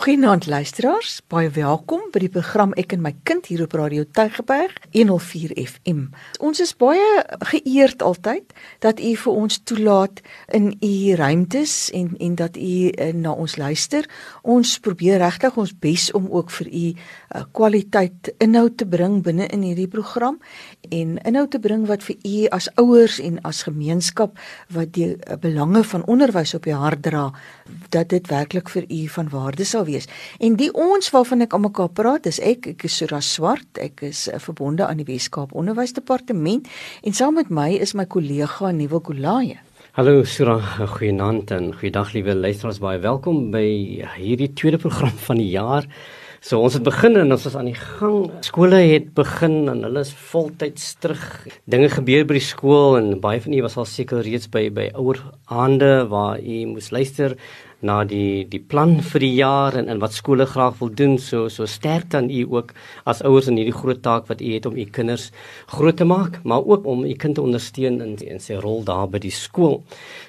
Goeienaand luisteraars, baie welkom by die program Ek en my kind hier op Radio Tygerberg 104 FM. Ons is baie geëerd altyd dat u vir ons toelaat in u ruimtes en en dat u uh, na ons luister. Ons probeer regtig ons bes om ook vir u uh, kwaliteit inhoud te bring binne in hierdie program en inhoud te bring wat vir u as ouers en as gemeenskap wat die uh, belange van onderwys op die hart dra, dat dit werklik vir u van waarde sal wees. En die ons waarvan ek almekaar praat is ek ek is Sura Swart, ek is uh, verbonde aan die Weskaap Onderwysdepartement en saam met my is my kollega Nuwe Kolaye. Hallo Sura, goeienaand en goeiedag liewe luisteraars, baie welkom by hierdie tweede program van die jaar. So ons het begin en ons is aan die gang. Skole het begin en hulle is voltyds terug. Dinge gebeur by die skool en baie van u was al seker reeds by by ouer aande waar u moes luister na die die plan vir die jaar en en wat skole graag wil doen so so sterk dan u ook as ouers in hierdie groot taak wat u het om u kinders groot te maak maar ook om u kind te ondersteun in in sy rol daar by die skool.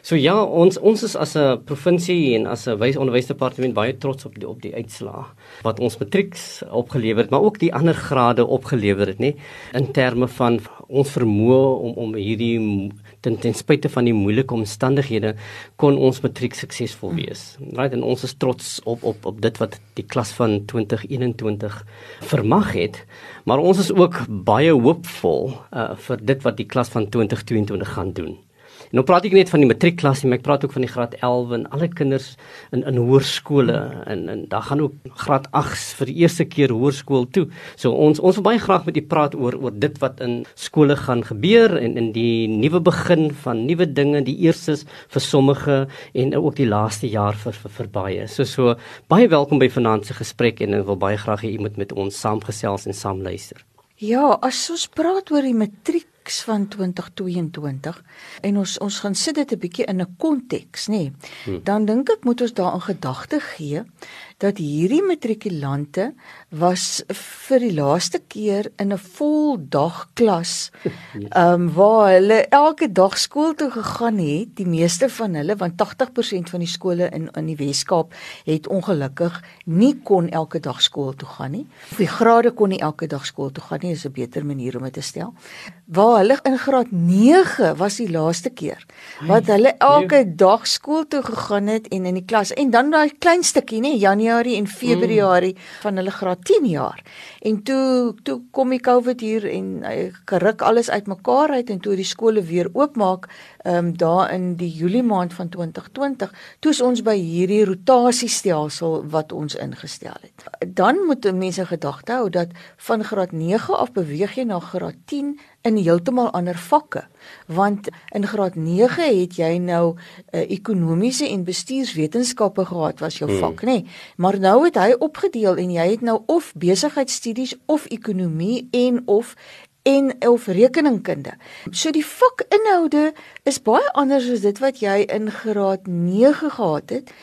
So ja, ons ons is as 'n provinsie en as 'n wys onderwysdepartement baie trots op die op die uitslae wat ons matrieks opgelewer het, maar ook die ander grade opgelewer het, nê, in terme van ons vermoë om om hierdie ten ten spyte van die moeilike omstandighede kon ons matriek suksesvol wees. Right en ons is trots op op op dit wat die klas van 2021 vermag het, maar ons is ook baie hoopvol uh, vir dit wat die klas van 2022 gaan doen. En nou praat ek net van die matriekklasie, maar ek praat ook van die graad 11 en alle kinders in in hoërskole en en daar gaan ook graad 8s vir die eerste keer hoërskool toe. So ons ons wil baie graag met u praat oor oor dit wat in skole gaan gebeur en in die nuwe begin van nuwe dinge, die eerstes vir sommige en ook die laaste jaar vir vir, vir baie. So so baie welkom by vanaand se gesprek en ek wil baie graag hê u moet met ons saamgesels en saam luister. Ja, as ons praat oor die matriek konteks van 2022 en ons ons gaan sit dit 'n bietjie in 'n konteks, nê. Nee, hmm. Dan dink ek moet ons daarin gedagte gee dat hierdie matrikulante was vir die laaste keer in 'n vol dag klas. Ehm um, waar hulle elke dag skool toe gegaan het, die meeste van hulle want 80% van die skole in in die Wes-Kaap het ongelukkig nie kon elke dag skool toe gaan nie. Of die grade kon nie elke dag skool toe gaan nie, is 'n beter manier om dit te stel. Waar hulle in graad 9 was die laaste keer wat hulle elke dag skool toe gegaan het en in die klas en dan daai klein stukkie, nê, Janie Januarie en Februarie mm. van hulle graad 10 jaar. En toe toe kom die COVID hier en hy geruk alles uitmekaar uit en toe die skole weer oopmaak, ehm um, daar in die Julie maand van 2020, toe is ons by hierdie rotasiestelsel wat ons ingestel het. Dan moet mense gedagte hou dat van graad 9 af beweeg jy na graad 10 in heeltemal ander vakke want in graad 9 het jy nou uh, ekonomiese en bestuurswetenskappe gehad was jou hmm. vak nê nee. maar nou het hy opgedeel en jy het nou of besigheidstudies of ekonomie en of en of rekeningkunde. So die vakinhoude is baie anders as dit wat jy in graad 9 gehad het.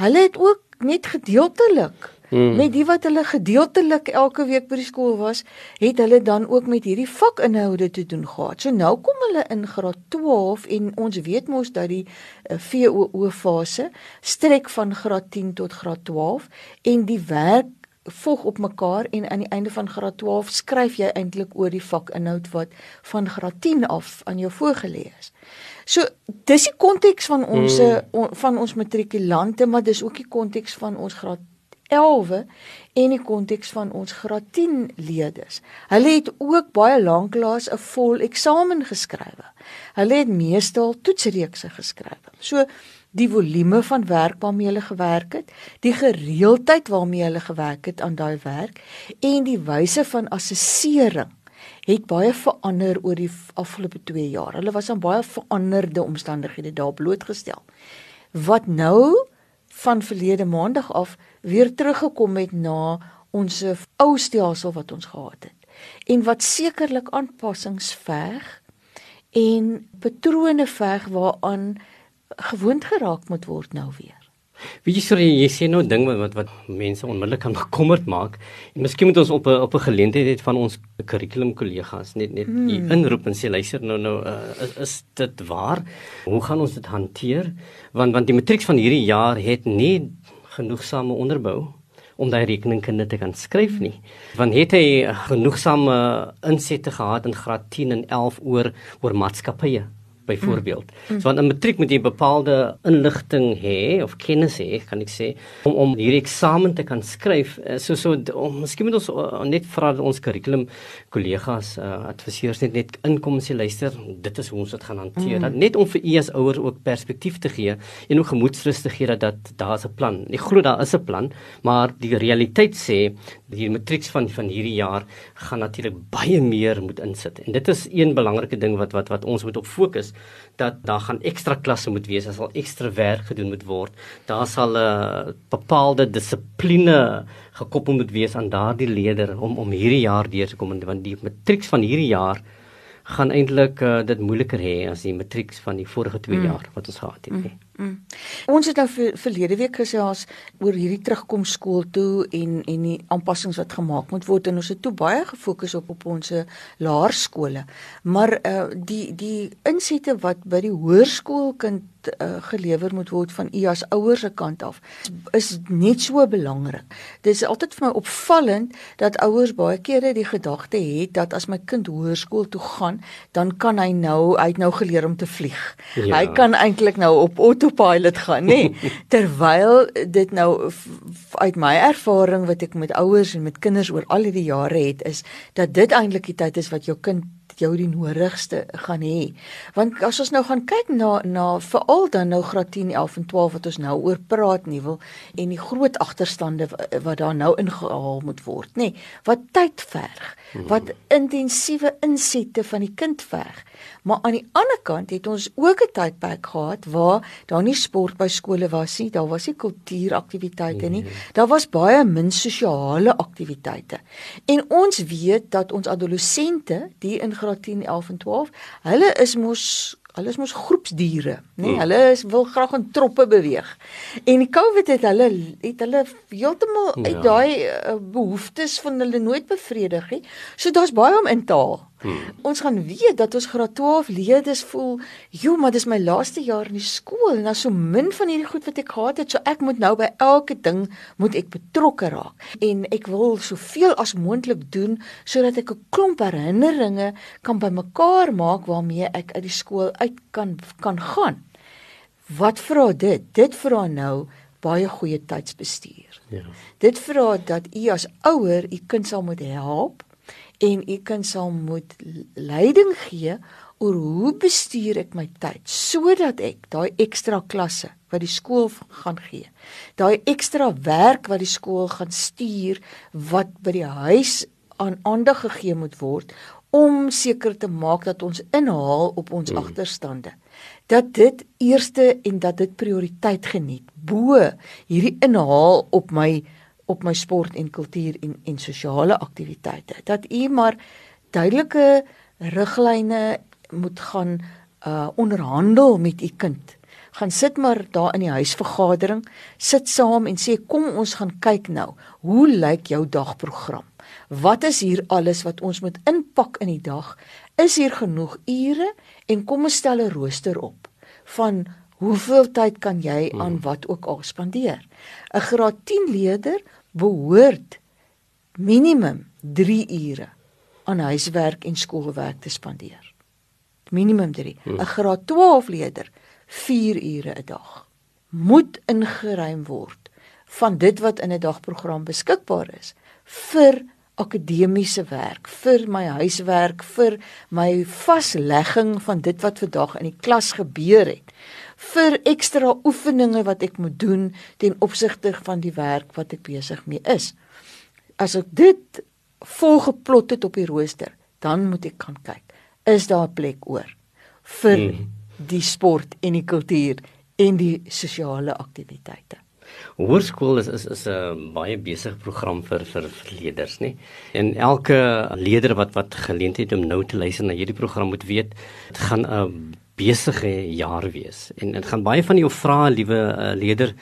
Hulle het ook net gedeeltelik Hmm. Met die wat hulle gedeeltelik elke week by die skool was, het hulle dan ook met hierdie vakinhoude te doen gehad. So nou kom hulle in graad 12 en ons weet mos dat die uh, eh, VOO fase strek van graad 10 tot graad 12 en die werk volg op mekaar en aan die einde van graad 12 skryf jy eintlik oor die vakinhoud wat van graad 10 af aan jou voorgelê is. So dis die konteks van ons hmm. on, van ons matrikulante, maar dis ook die konteks van ons graad 11 en die konteks van ons graad 10 leerders. Hulle het ook baie lanklaas 'n vol eksamen geskrywe. Hulle het meestal toetsreekse geskrywe. So die volume van werk waarmee hulle gewerk het, die gereeldheid waarmee hulle gewerk het aan daai werk en die wyse van assessering het baie verander oor die afgelope 2 jaar. Hulle was aan baie veranderde omstandighede daar blootgestel. Wat nou van verlede maandag af weer teruggekom het na ons ou stelsel wat ons gehad het en wat sekerlik aanpassings verg en patrone verg waaraan gewoond geraak moet word nou weer. Wie jy sorry jy sê nou ding wat wat mense onmiddellik kan bekommerd maak en miskien moet ons op 'n op 'n geleentheid het van ons kurrikulum kollegas net net hmm. inroep en sê luister nou nou uh, is, is dit waar? Hoe gaan ons dit hanteer? Want want die matriek van hierdie jaar het nie genoegsame onderbou om daai rekeningkunde te kan skryf nie. Want het hy genoegsame insette gehad in graad 10 en 11 oor oor maatskappye byvoorbeeld. Mm. So want in matriek moet jy bepaalde inligting hê of kennis hê, kan ek sê, om om hierdie eksamen te kan skryf. Eh, so so om miskien moet ons uh, net vra ons kurrikulum kollegas, uh, adviseurs net net inkom en sê luister, dit is hoe ons dit gaan hanteer. Mm. Dat, net om vir u as ouer ook perspektief te gee en ook gemoedsrus te gee dat, dat daar's 'n plan. Ek glo daar is 'n plan, maar die realiteit sê die matriek van van hierdie jaar gaan natuurlik baie meer moet insit. En dit is een belangrike ding wat wat wat ons moet op fokus dat daar gaan ekstra klasse moet wees, daar sal ekstra werk gedoen moet word. Daar sal 'n uh, bepaalde dissipline gekoppel moet wees aan daardie leerder om om hierdie jaar deur te kom want die matriek van hierdie jaar gaan eintlik uh, dit moeiliker hê as die matriek van die vorige 2 mm. jaar wat ons gehad het. Mm. Mm. Ons het nou vir, verlede week gesels oor hierdie terugkom skool toe en en die aanpassings wat gemaak moet word en ons het toe baie gefokus op op ons laerskole. Maar uh die die insette wat by die hoërskoolkind uh, gelewer moet word van u as ouers se kant af is net so belangrik. Dit is altyd vir my opvallend dat ouers baie kere die gedagte het dat as my kind hoërskool toe gaan, dan kan hy nou hy het nou geleer om te vlieg. Ja. Hy kan eintlik nou op auto autopilot gaan, nê? Nee, terwyl dit nou uit my ervaring wat ek met ouers en met kinders oor al die jare het, is dat dit eintlik die tyd is wat jou kind jou die nodigste gaan hê. Want as ons nou gaan kyk na na veral dan nou graad 10, 11 en 12 wat ons nou oor praat nie wil en die groot agterstande wat daar nou ingehaal moet word, nê? Nee, wat tyd verg, wat intensiewe insette van die kind verg. Maar aan die ander kant het ons ook 'n tydperk gehad waar daar nie sport by skole was nie, daar was nie kultuuraktiwiteite nie. Nee. Daar was baie min sosiale aktiwiteite. En ons weet dat ons adolessente, die in graad 10, 11 en 12, hulle is mos Hulle is mos groepsdiere, nê? Nee? Hmm. Hulle is wil graag in troppe beweeg. En die COVID het hulle het hulle heeltemal ja. uit daai uh, behoeftes van hulle nooit bevredig nie. So daar's baie om in te haal. Hmm. Ons gaan weet dat ons graad 12 leerders voel, "Jo, maar dis my laaste jaar in die skool en daar's so min van hierdie goed wat ek gehad het, so ek moet nou by elke ding moet ek betrokke raak en ek wil soveel as moontlik doen sodat ek 'n klomp herinneringe kan bymekaar maak waarmee ek uit die skool uit kan kan gaan." Wat vra dit? Dit vra nou baie goeie tydsbestuur. Ja. Dit vra dat u as ouer u kind sal moet help en u kind sal moet leiding gee oor hoe bestuur ek my tyd sodat ek daai ekstra klasse wat die skool gaan gee daai ekstra werk wat die skool gaan stuur wat by die huis aan aandag gegee moet word om seker te maak dat ons inhaal op ons hmm. agterstande dat dit eerste en dat dit prioriteit geniet bo hierdie inhaal op my op my sport en kultuur en en sosiale aktiwiteite. Dat u maar duidelike riglyne moet gaan uh onderhandel met u kind. Gaan sit maar daar in die huisvergadering, sit saam en sê kom ons gaan kyk nou. Hoe lyk jou dagprogram? Wat is hier alles wat ons moet inpak in die dag? Is hier genoeg ure en kom ons stel 'n rooster op van hoeveel tyd kan jy aan hmm. wat ook al spandeer? 'n Graad 10 leerder behoort minimum 3 ure aan huiswerk en skoolwerk te spandeer. Minimum 3. Hmm. 'n Graad 12 leerder 4 ure 'n dag moet ingeruim word van dit wat in 'n dagprogram beskikbaar is vir akademiese werk, vir my huiswerk, vir my vaslegging van dit wat vandag in die klas gebeur het vir ekstra oefeninge wat ek moet doen ten opsigte van die werk wat ek besig mee is. As ek dit volgeplot het op die rooster, dan moet ek gaan kyk, is daar 'n plek oor vir hmm. die sport en die kultuur en die sosiale aktiwiteite. Hoërskool is is is 'n baie besige program vir vir leerders, nê? En elke leerder wat wat geleentheid om nou te luister na hierdie program moet weet, dit gaan 'n besige jaar wees. En dit gaan baie van jou vra, liewe uh, leier,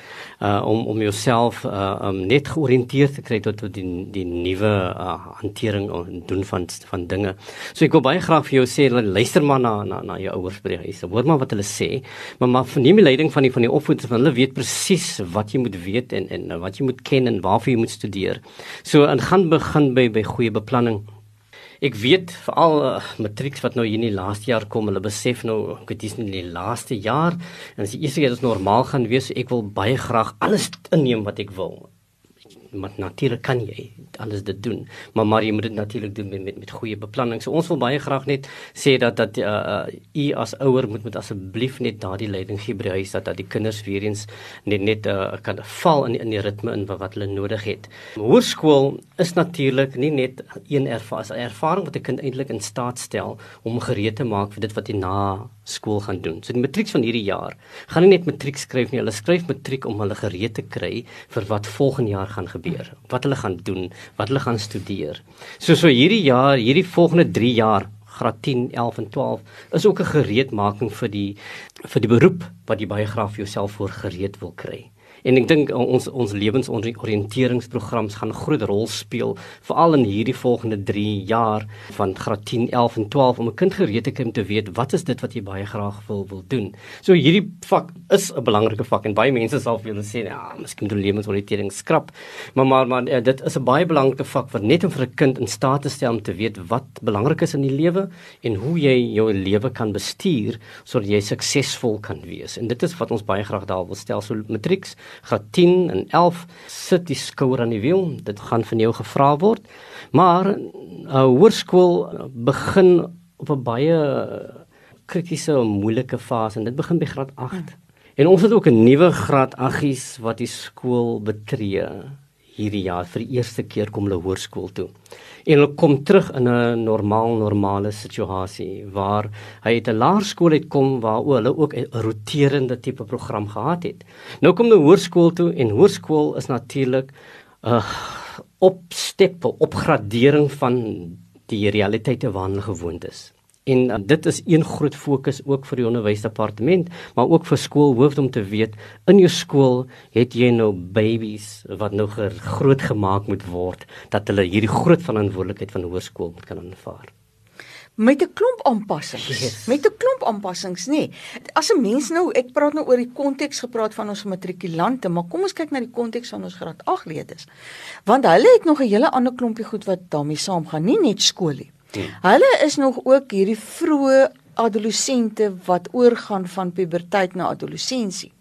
uh, om om jouself uh, um, net georiënteerd te kry tot tot die die nuwe uh, hantering en doen van van dinge. So ek wil baie graag vir jou sê luister maar na na na jou ouers by die huis. Hoor maar wat hulle sê, maar maar verneem die leiding van die van die opvoeders van hulle weet presies wat jy moet weet en en wat jy moet ken en waarvoor jy moet studeer. So en gaan begin by by goeie beplanning. Ek weet veral uh, matrieks wat nou hier in die laaste jaar kom, hulle besef nou weet dis nie die laaste jaar en as die eerste keer dit normaal gaan wees, ek wil baie graag alles inneem wat ek wil maar natuurlik kan jy alles dit doen maar maar jy moet dit natuurlik doen met met met goeie beplanning. So ons wil baie graag net sê dat dat uh, u as ouer moet met asseblief net daardie leiding gee by die huis dat dat die kinders weer eens net net uh, kan val in in die ritme in wat hulle nodig het. Hoërskool is natuurlik nie net een ervaring, ervaring wat 'n kind eintlik in staat stel om gereed te maak vir dit wat hy na skool gaan doen. So die matrieks van hierdie jaar gaan nie net matriek skryf nie, hulle skryf matriek om hulle gereed te kry vir wat volgende jaar gaan gebeur, wat hulle gaan doen, wat hulle gaan studeer. So so hierdie jaar, hierdie volgende 3 jaar graad 10, 11 en 12 is ook 'n gereedmaking vir die vir die beroep wat jy baie graag vir jouself voor gereed wil kry. En ek dink ons ons lewensoriënteringsprograms gaan groot rol speel veral in hierdie volgende 3 jaar van graad 10, 11 en 12 om 'n kind gereed te kry om te weet wat is dit wat jy baie graag wil wil doen. So hierdie vak is 'n belangrike vak en baie mense sal vir julle sê ja, miskien doen lewensoriëntering skrap. Maar maar maar ja, dit is 'n baie belangrike vak wat net om vir 'n kind in staat te stel om te weet wat belangrik is in die lewe en hoe jy jou lewe kan bestuur sodat jy suksesvol kan wees. En dit is wat ons baie graag daar wil stel. So matrieks graad 10 en 11 sit die skouer aan die wiel. Dit gaan van jou gevra word. Maar 'n uh, hoërskool begin op 'n baie kritiese en moeilike fase en dit begin by graad 8. Hmm. En ons het ook 'n nuwe graad 8gies wat die skool betree hierdie jaar vir die eerste keer kom hulle hoërskool toe en hulle kom terug in 'n normaal normale situasie waar hy het 'n laerskool het kom waar hulle ook 'n roterende tipe program gehad het. Nou kom hulle hoërskool toe en hoërskool is natuurlik 'n uh, opstep, opgradering van die realiteite waarna hulle gewoond is. En uh, dit is een groot fokus ook vir die onderwysdepartement, maar ook vir skoolhoofde om te weet in jou skool het jy nou babies wat nou groot gemaak moet word dat hulle hierdie groot verantwoordelikheid van hoërskool moet kan aanvaar met 'n klomp aanpassings. Yes. Met 'n klomp aanpassings, nê. Nee. As 'n mens nou, ek praat nou oor die konteks gepraat van ons matrikulante, maar kom ons kyk na die konteks van ons graad 8 leerders. Want hulle het nog 'n hele ander klompie goed wat daarmee saamgaan, nie net skool nie. Hmm. Hulle is nog ook hierdie vroeë adolessente wat oorgaan van puberteit na adolessensie.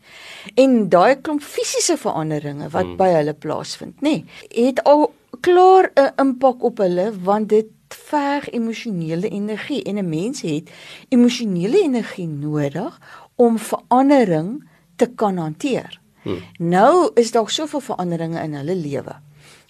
En daai klomp fisiese veranderinge wat hmm. by hulle plaasvind, nê, nee, het al klaar 'n impak op hulle want dit verg emosionele energie en 'n mens het emosionele energie nodig om verandering te kan hanteer. Hmm. Nou is daar soveel veranderinge in hulle lewe.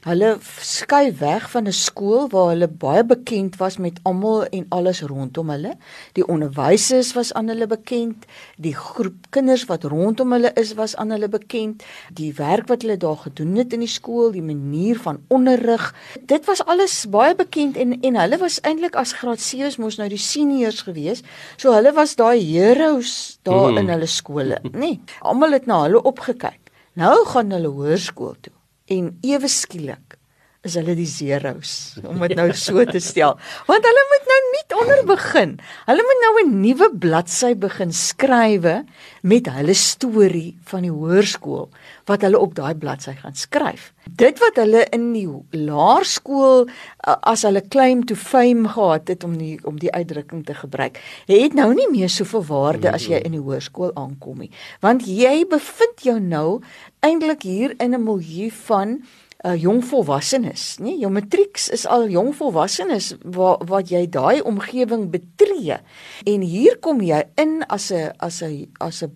Hulle skuif weg van 'n skool waar hulle baie bekend was met almal en alles rondom hulle. Die onderwysers was aan hulle bekend, die groep kinders wat rondom hulle is was aan hulle bekend, die werk wat hulle daar gedoen het in die skool, die manier van onderrig. Dit was alles baie bekend en en hulle was eintlik as graad 7s mos nou die seniors gewees. So hulle was daai heroes daar mm. in hulle skole, nê? Nee, almal het na hulle opgekyk. Nou gaan hulle hoërskool toe en ewe skielik is hulle die zeros om dit nou so te stel. Want hulle moet nou nuut onder begin. Hulle moet nou 'n nuwe bladsy begin skrywe met hulle storie van die hoërskool wat hulle op daai bladsy gaan skryf. Dit wat hulle in die laerskool as hulle claim to fame gehad het om die om die uitdrukking te gebruik het nou nie meer soveel waarde as jy in die hoërskool aankom nie. Want jy bevind jou nou eintlik hier in 'n milieu van uh, jong volwassenes, nee, jou matrieks is al jong volwassenes wat wat jy daai omgewing betree. En hier kom jy in as 'n as 'n as 'n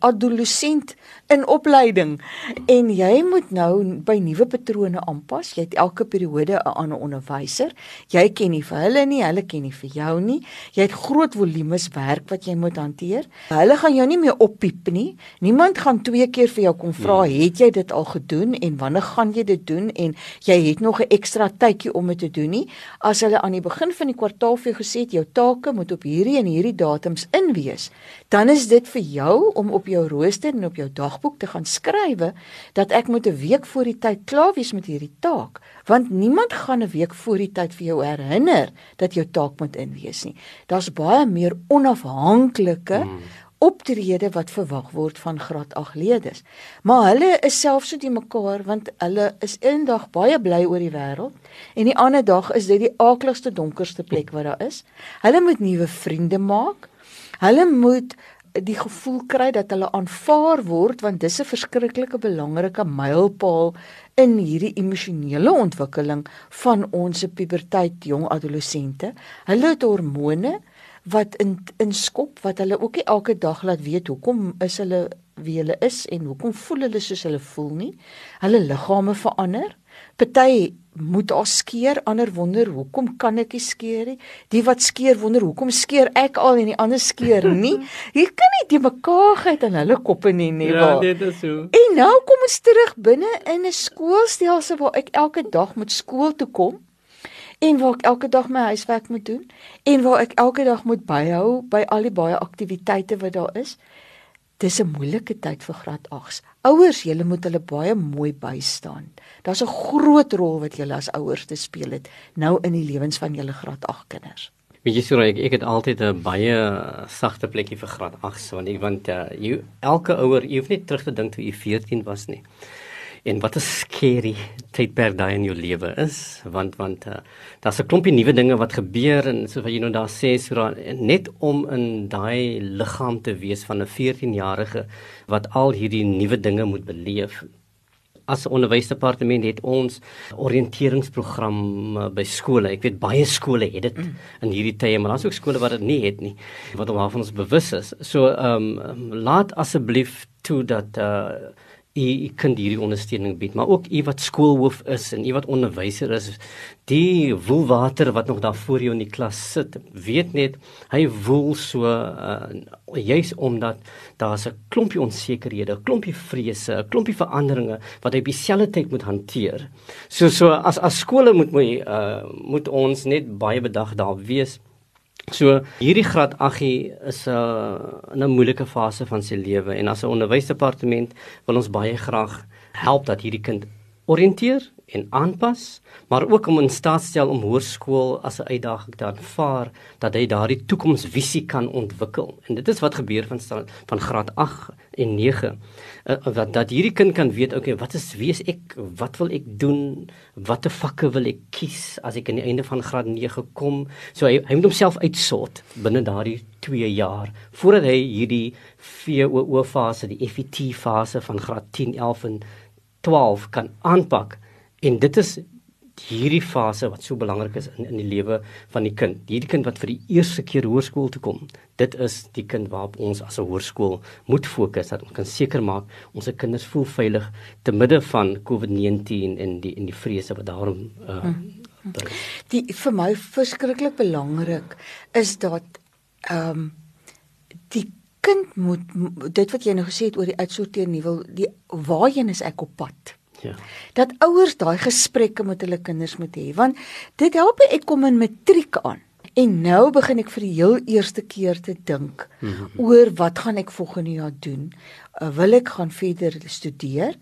adolescent in opleiding en jy moet nou by nuwe patrone aanpas. Jy het elke periode 'n ander onderwyser. Jy ken nie vir hulle nie, hulle ken nie vir jou nie. Jy het groot volumes werk wat jy moet hanteer. Hulle gaan jou nie meer oppiep nie. Niemand gaan twee keer vir jou kom vra, hmm. "Het jy dit al gedoen en wanneer gaan jy dit doen?" en jy het nog 'n ekstra tydjie om dit te doen nie. As hulle aan die begin van die kwartaal vir jou gesê het jou take moet op hierdie en hierdie datums in wees, dan is dit vir jou om op jou rooster en op jou dagboek te gaan skrywe dat ek moet 'n week voor die tyd klaar wees met hierdie taak, want niemand gaan 'n week voor die tyd vir jou herinner dat jou taak moet in wees nie. Daar's baie meer onafhanklike hmm optrede wat verwag word van graad 8 leerders. Maar hulle is self so die mekaar want hulle is eendag baie bly oor die wêreld en die ander dag is dit die aakligste donkerste plek wat daar is. Hulle moet nuwe vriende maak. Hulle moet die gevoel kry dat hulle aanvaar word want dis 'n verskriklike belangrike mylpaal in hierdie emosionele ontwikkeling van ons puberteit jong adolessente. Hulle het hormone wat in inskop wat hulle ook nie elke dag laat weet hoekom is hulle wie hulle is en hoekom voel hulle soos hulle voel nie. Hulle liggame verander. Party moet al skeer, ander wonder hoekom kan ek nie skeer nie. Die wat skeer wonder hoekom skeer ek al en die ander skeer nie. Hier kan nie die mekaarheid in hulle koppe nie nie. Ja, dit is so. En nou kom ons terug binne in 'n skoolstelsel waar ek elke dag moet skool toe kom en waar ek elke dag my huiswerk moet doen en waar ek elke dag moet byhou by al die baie aktiwiteite wat daar is. Dis 'n moeilike tyd vir graad 8s. Ouers, julle moet hulle baie mooi bystaan. Daar's 'n groot rol wat julle as ouers te speel het nou in die lewens van julle graad 8 kinders. Weet jy sou ek ek het altyd 'n baie sagte plekkie vir graad 8s want ek want uh, jy elke ouer, jy hoef net terug te dink toe jy 14 was nie en wat 'n scary tydperk daai in jou lewe is want want uh, daar's 'n klompie nuwe dinge wat gebeur en so wat jy nou daar sê so daar, net om in daai liggaam te wees van 'n 14-jarige wat al hierdie nuwe dinge moet beleef as onderwysdepartement het ons oriënteringsprogram by skole. Ek weet baie skole het dit mm. in hierdie tye, maar daar's ook skole wat dit nie het nie wat waarvan ons bewus is. So ehm um, laat asseblief toe dat uh u kan hierdie ondersteuning bied, maar ook u wat skoolhoof is en u wat onderwyser is, die woelwater wat nog daar voor jou in die klas sit, weet net hy woel so uh, juis omdat daar's 'n klompie onsekerhede, 'n klompie vrese, 'n klompie veranderinge wat hy dieselfde tyd moet hanteer. So so as as skole moet my uh, moet ons net baie bedag daar wees So hierdie graad 8 is 'n uh, in 'n moeilike fase van sy lewe en as 'n onderwysdepartement wil ons baie graag help dat hierdie kind oriënteer en aanpas, maar ook om in staat stel om hoërskool as 'n uitdaging te aanvaar dat hy daardie toekomsvisie kan ontwikkel. En dit is wat gebeur van van graad 8 en 9. Uh, eh, wat dat hierdie kind kan weet, okay, wat is wie ek? Wat wil ek doen? Watter vakke wil ek kies as ek aan die einde van graad 9 kom? So hy hy moet homself uitsort binne daardie 2 jaar voordat hy hierdie VOO fase, die FET fase van graad 10, 11 en 12 kan aanpak en dit is hierdie fase wat so belangrik is in in die lewe van die kind. Hierdie kind wat vir die eerste keer hoërskool toe kom. Dit is die kind waarop ons as 'n hoërskool moet fokus dat ons kan seker maak ons se kinders voel veilig te midde van COVID-19 en die en die vrese wat daarom uh, hmm. die vir my verskriklik belangrik is dat ehm um, die kind moet dit wat jy nou gesê het oor die uitsorteer nie wil die waarheen is ek op pad? Ja. Dat ouers daai gesprekke met hulle kinders moet hê want dit help ek kom in matriek aan. En nou begin ek vir die heel eerste keer te dink mm -hmm. oor wat gaan ek volgende jaar doen? Uh, wil ek gaan verder studeer?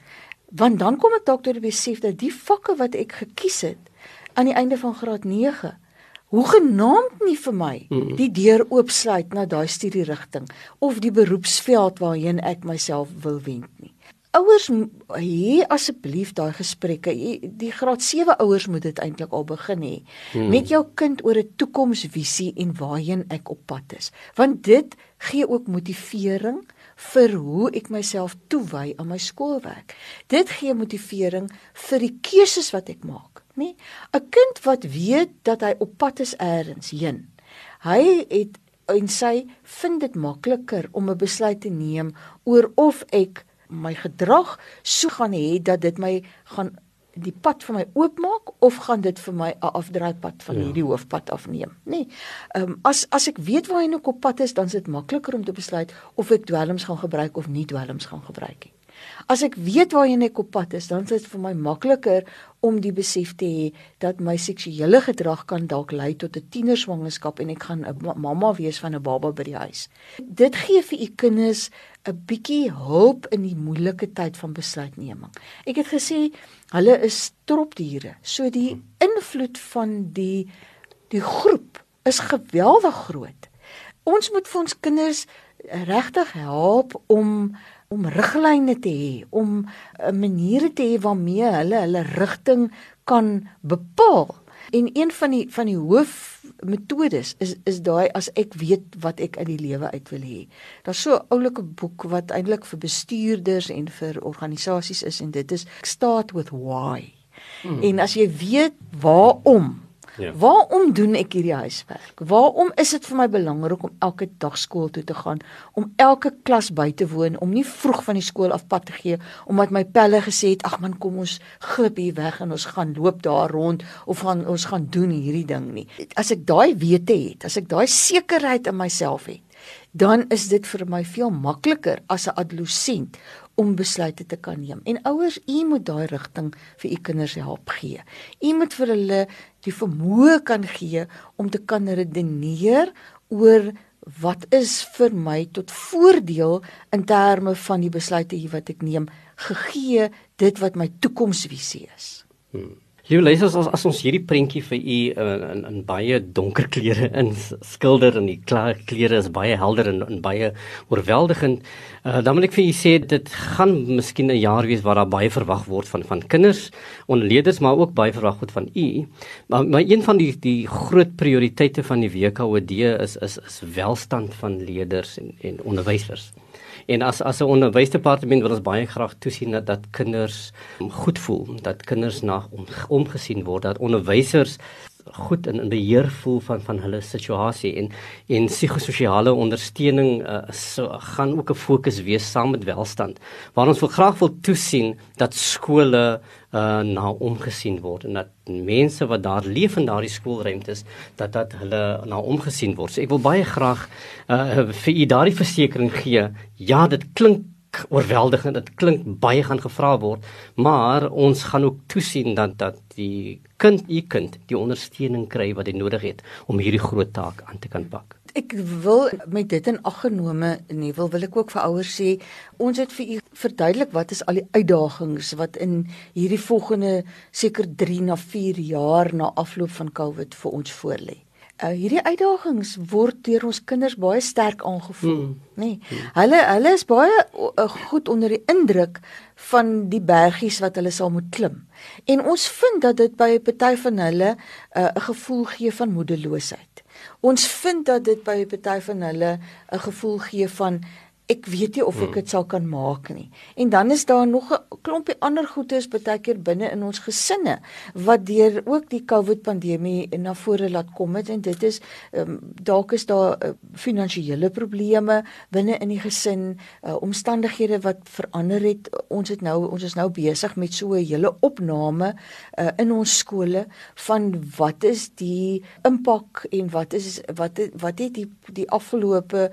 Want dan kom ek dalk tot die besef dat die vakke wat ek gekies het aan die einde van graad 9 hoe genaamd nie vir my die deur oopsluit na daai studierigting of die beroepsveld waarheen ek myself wil wend nie. Ouers hier asseblief daai gesprekke. Die graad 7 ouers moet dit eintlik al begin hê hmm. met jou kind oor 'n toekomsvisie en waarheen ek op pad is. Want dit gee ook motivering vir hoe ek myself toewy aan my skoolwerk. Dit gee motivering vir die keuses wat ek maak, nê? 'n Kind wat weet dat hy op pad is eers heen. Hy het en sy vind dit makliker om 'n besluit te neem oor of ek my gedrag so gaan hê dat dit my gaan die pad vir my oopmaak of gaan dit vir my 'n afdraaipad van ja. hierdie hoofpad afneem nê nee. ehm um, as as ek weet waar ek op pad is dan is dit makliker om te besluit of ek dwelms gaan gebruik of nie dwelms gaan gebruik nie As ek weet waarheen ek op pad is, dan is dit vir my makliker om die besef te hê dat my seksuele gedrag kan dalk lei tot 'n tienerswangerskap en ek gaan 'n mamma wees van 'n baba by die huis. Dit gee vir u kinders 'n bietjie hulp in die moeilike tyd van besluitneming. Ek het gesê hulle is tropdiere, so die invloed van die die groep is geweldig groot. Ons moet vir ons kinders regtig help om om riglyne te hê, om 'n uh, maniere te hê waarmee hulle hulle rigting kan bepaal. En een van die van die hoofmetodes is is daai as ek weet wat ek uit die lewe uit wil hê. Daar's so 'n oulike boek wat eintlik vir bestuurders en vir organisasies is en dit is Start with Why. Hmm. En as jy weet waarom Ja. Waarom doen ek hierdie huiswerk? Waarom is dit vir my belangrik om elke dag skool toe te gaan, om elke klas by te woon, om nie vroeg van die skool af pad te gee omdat my pelle gesê het, "Ag man, kom ons glip hier weg en ons gaan loop daar rond of gaan ons gaan doen hierdie ding nie." As ek daai wete het, as ek daai sekerheid in myself het, dan is dit vir my veel makliker as 'n adolescent om besluite te kan neem. En ouers, u moet daai rigting vir u kinders help gee. U moet vir hulle die vermoë kan gee om te kan redeneer oor wat is vir my tot voordeel in terme van die besluite wat ek neem gegee dit wat my toekomsvisie is. Hmm. Liewe lesers, as, as ons hierdie prentjie vir u in, in in baie donker kleure in skilder en die klaar kleure is baie helder en, en baie oorweldigend, uh, dan wil ek vir u sê dit gaan miskien 'n jaar wees waar daar baie verwag word van van kinders, onleerders, maar ook baie verwag word van u. Maar maar een van die die groot prioriteite van die WKOD is is is welstand van leerders en en onderwysers. En as as 'n onderwysdepartement wil ons baie graag toesien dat dat kinders goed voel, dat kinders na om, omgesien word, dat onderwysers goed in, in beheer voel van van hulle situasie en en psigososiale ondersteuning uh, so gaan ook 'n fokus wees saam met welstand. Waar ons wil graag wil toesien dat skole uh, na omgesien word en dat mense wat daar leef in daardie skoolruimtes dat dat hulle na omgesien word. So ek wil baie graag uh, vir u daardie versekering gee. Ja, dit klink oorweldigend. Dit klink baie gaan gevra word, maar ons gaan ook toesien dat dat die kind, u kind, die ondersteuning kry wat hy nodig het om hierdie groot taak aan te kan pak. Ek wil met dit in ag genome nie wil wil ek ook vir ouers sê ons het vir u verduidelik wat is al die uitdagings wat in hierdie volgende seker 3 na 4 jaar na afloop van Covid vir ons voorlê uh, hierdie uitdagings word deur ons kinders baie sterk aangevoel, mm. nê. Nee. Mm. Hulle hulle is baie uh, goed onder die indruk van die bergies wat hulle sal moet klim. En ons vind dat dit by 'n party van hulle eh, 'n uh, gevoel gee van moedeloosheid. Ons vind dat dit by 'n party van hulle 'n gevoel gee van ek weet nie of ek hmm. dit sal kan maak nie. En dan is daar nog 'n klompie ander goedes baie keer binne in ons gesinne wat deur ook die COVID pandemie na vore laat kom het en dit is um, dalk is daar uh, finansiële probleme binne in die gesin, uh, omstandighede wat verander het. Ons het nou ons is nou besig met so 'n hele opname uh, in ons skole van wat is die impak en wat is wat wat het die die afgelope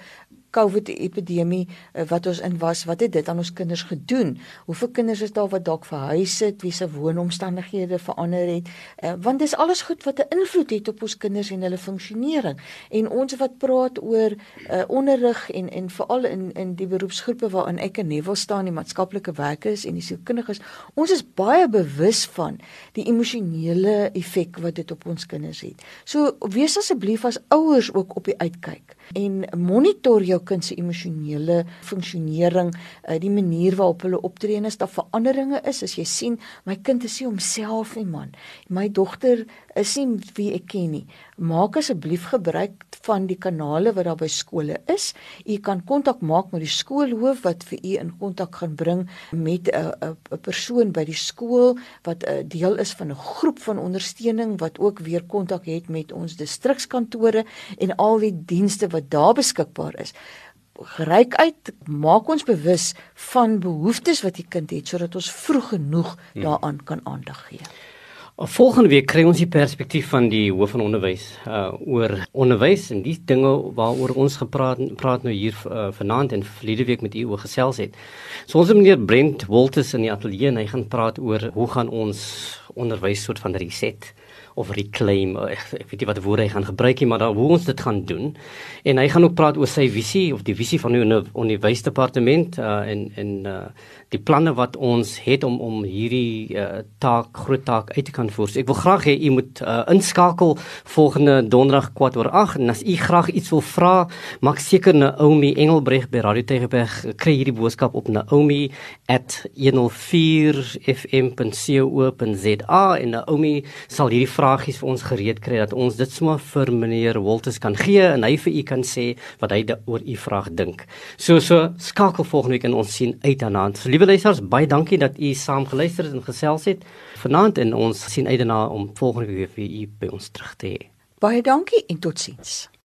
COVID epidemie uh, wat ons in was, wat het dit aan ons kinders gedoen? Hoeveel kinders is daar wat dalk verhuis het, wie se woonomstandighede verander het? Uh, want dis alles goed wat 'n invloed het op ons kinders en hulle funksionering. En ons wat praat oor uh, onderrig en en veral in in die beroepsgroepe waarin ek en Neville staan, die maatskaplike werkers en die sielkundiges, ons is baie bewus van die emosionele effek wat dit op ons kinders het. So wees asseblief as ouers ook op die uitkyk en monitor jou kind se emosionele funksionering, uh, die manier waarop hulle optree en as daar veranderinge is, as jy sien my kind is nie homself nie man. My dogter is nie wie ek ken nie. Maak asseblief gebruik van die kanale wat daar by skole is. U kan kontak maak met die skoolhoof wat vir u in kontak gaan bring met 'n 'n persoon by die skool wat 'n deel is van 'n groep van ondersteuning wat ook weer kontak het met ons distrikskantore en al die dienste wat daar beskikbaar is gereik uit maak ons bewus van behoeftes wat die kind het sodat ons vroeg genoeg hmm. daaraan kan aandag gee. Volgende week kry ons die perspektief van die hoof van onderwys uh oor onderwys en die dinge waaroor ons gepraat praat nou hier uh, vanaand en verlede week met u oor gesels het. So ons het meneer Brent Wolters in die ateljee en hy gaan praat oor hoe gaan ons onderwys soort van reset of reclaim. Ek, ek weet nie wat woorde hy gaan gebruik nie maar daar hoe ons dit gaan doen. En hy gaan ook praat oor sy visie of die visie van die onderwysdepartement uh, en en uh, die planne wat ons het om om hierdie uh, taak groot taak uit te kan voer. So ek wil graag hê u moet uh, inskakel volgende donderdag kwart oor 8 en as u graag iets wil vra, maak seker Naomi Engelbreg by Radio Tegeberg kry hierdie boodskap op naomi@104fm.co.za en Naomi sal hierdie vragies vir ons gereed kry dat ons dit sommer vir meneer Wolters kan gee en hy vir u kan sê wat hy oor u vraag dink. So so skakel volgende week en ons sien uit daarna. So, liewe luisters, baie dankie dat u saam geluister het en gesels het vanaand en ons sien uit daarna om volgende week weer vir u by ons terug te hê. Baie dankie en totsiens.